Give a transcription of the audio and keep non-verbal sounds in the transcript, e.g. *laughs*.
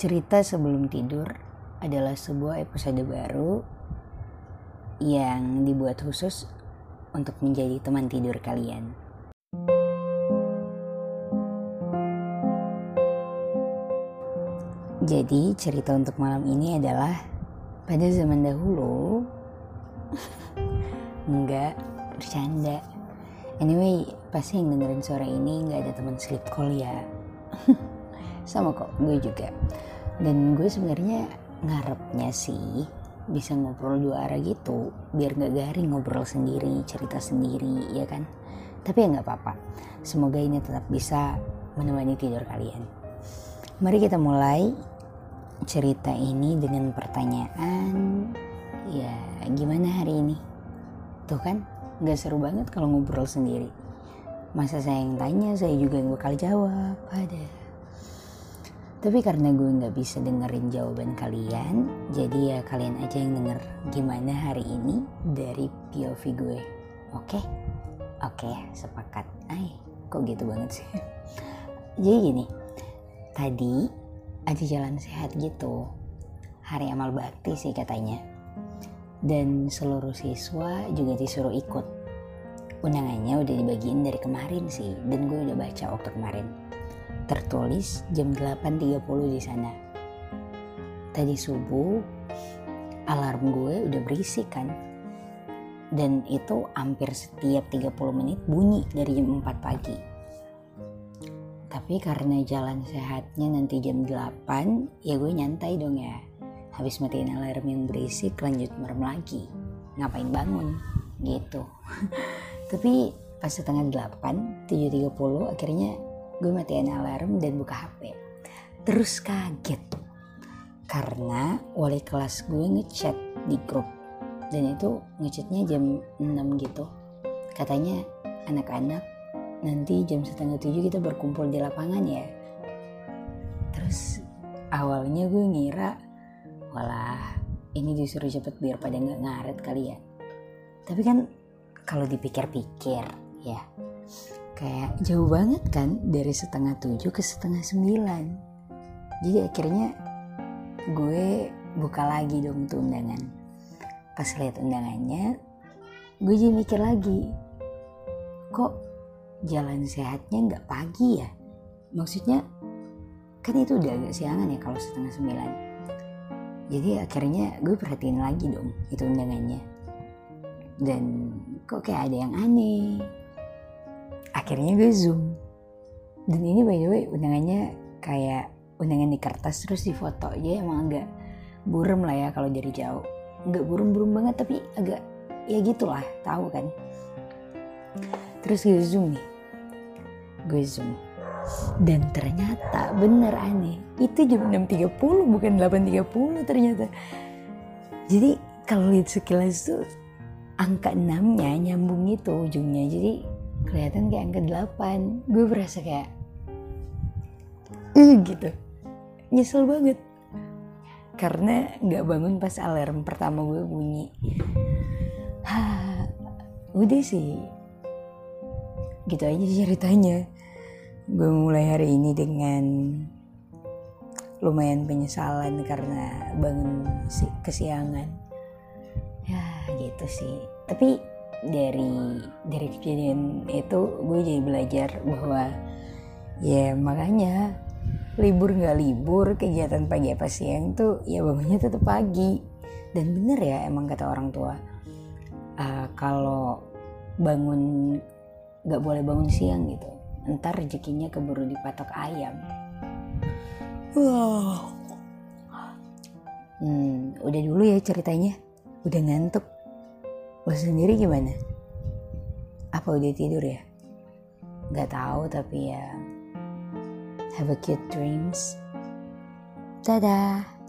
Cerita sebelum tidur adalah sebuah episode baru yang dibuat khusus untuk menjadi teman tidur kalian. Jadi cerita untuk malam ini adalah pada zaman dahulu *laughs* enggak bercanda. Anyway, pasti yang dengerin suara ini nggak ada teman sleep call ya. *laughs* Sama kok, gue juga. Dan gue sebenarnya ngarepnya sih bisa ngobrol dua arah gitu, biar nggak garing ngobrol sendiri, cerita sendiri, ya kan? Tapi ya nggak apa-apa. Semoga ini tetap bisa menemani tidur kalian. Mari kita mulai cerita ini dengan pertanyaan ya gimana hari ini tuh kan nggak seru banget kalau ngobrol sendiri masa saya yang tanya saya juga yang bakal jawab ada tapi karena gue nggak bisa dengerin jawaban kalian jadi ya kalian aja yang denger gimana hari ini dari POV gue. Oke? Oke sepakat. Ay kok gitu banget sih? *laughs* Jadi gini tadi ada jalan sehat gitu. Hari amal bakti sih katanya. Dan seluruh siswa juga disuruh ikut. Undangannya udah dibagiin dari kemarin sih dan gue udah baca waktu kemarin tertulis jam 8.30 di sana tadi subuh alarm gue udah berisik kan dan itu hampir setiap 30 menit bunyi dari jam 4 pagi tapi karena jalan sehatnya nanti jam 8, ya gue nyantai dong ya. Habis matiin alarm yang berisik, lanjut merem lagi. Ngapain bangun? Gitu. *laughs* Tapi pas setengah 8, 7.30 akhirnya gue matiin alarm dan buka HP. Terus kaget. Karena wali kelas gue ngechat di grup. Dan itu ngechatnya jam 6 gitu. Katanya anak-anak nanti jam setengah tujuh kita berkumpul di lapangan ya terus awalnya gue ngira walah ini disuruh cepet biar pada nggak ngaret kali ya tapi kan kalau dipikir-pikir ya kayak jauh banget kan dari setengah tujuh ke setengah sembilan. Jadi akhirnya gue buka lagi dong tuh undangan. Pas lihat undangannya gue jadi mikir lagi kok jalan sehatnya nggak pagi ya? Maksudnya kan itu udah agak siangan ya kalau setengah sembilan. Jadi akhirnya gue perhatiin lagi dong itu undangannya. Dan kok kayak ada yang aneh akhirnya gue zoom. Dan ini by the way undangannya kayak undangan di kertas terus di foto. Ya emang agak burem lah ya kalau dari jauh. Nggak burem-burem banget tapi agak ya gitulah tahu kan. Terus gue zoom nih. Gue zoom. Dan ternyata bener aneh. Itu jam 6.30 bukan 8.30 ternyata. Jadi kalau lihat sekilas tuh angka 6 nya nyambung itu ujungnya. Jadi kelihatan kayak angka 8 gue berasa kayak uh, gitu. Nyesel banget. Karena nggak bangun pas alarm pertama gue bunyi. Hah, *sighs* udah sih. Gitu aja ceritanya. Gue mulai hari ini dengan lumayan penyesalan karena bangun si kesiangan. Ya gitu sih. Tapi dari dari kejadian itu gue jadi belajar bahwa ya makanya libur nggak libur kegiatan pagi apa siang tuh ya bangunnya tetap pagi. Dan bener ya emang kata orang tua uh, kalau bangun nggak boleh bangun siang gitu ntar rezekinya keburu dipatok ayam. Wow. Hmm, udah dulu ya ceritanya udah ngantuk lo sendiri gimana? Apa udah tidur ya? Nggak tahu tapi ya have a cute dreams. Dadah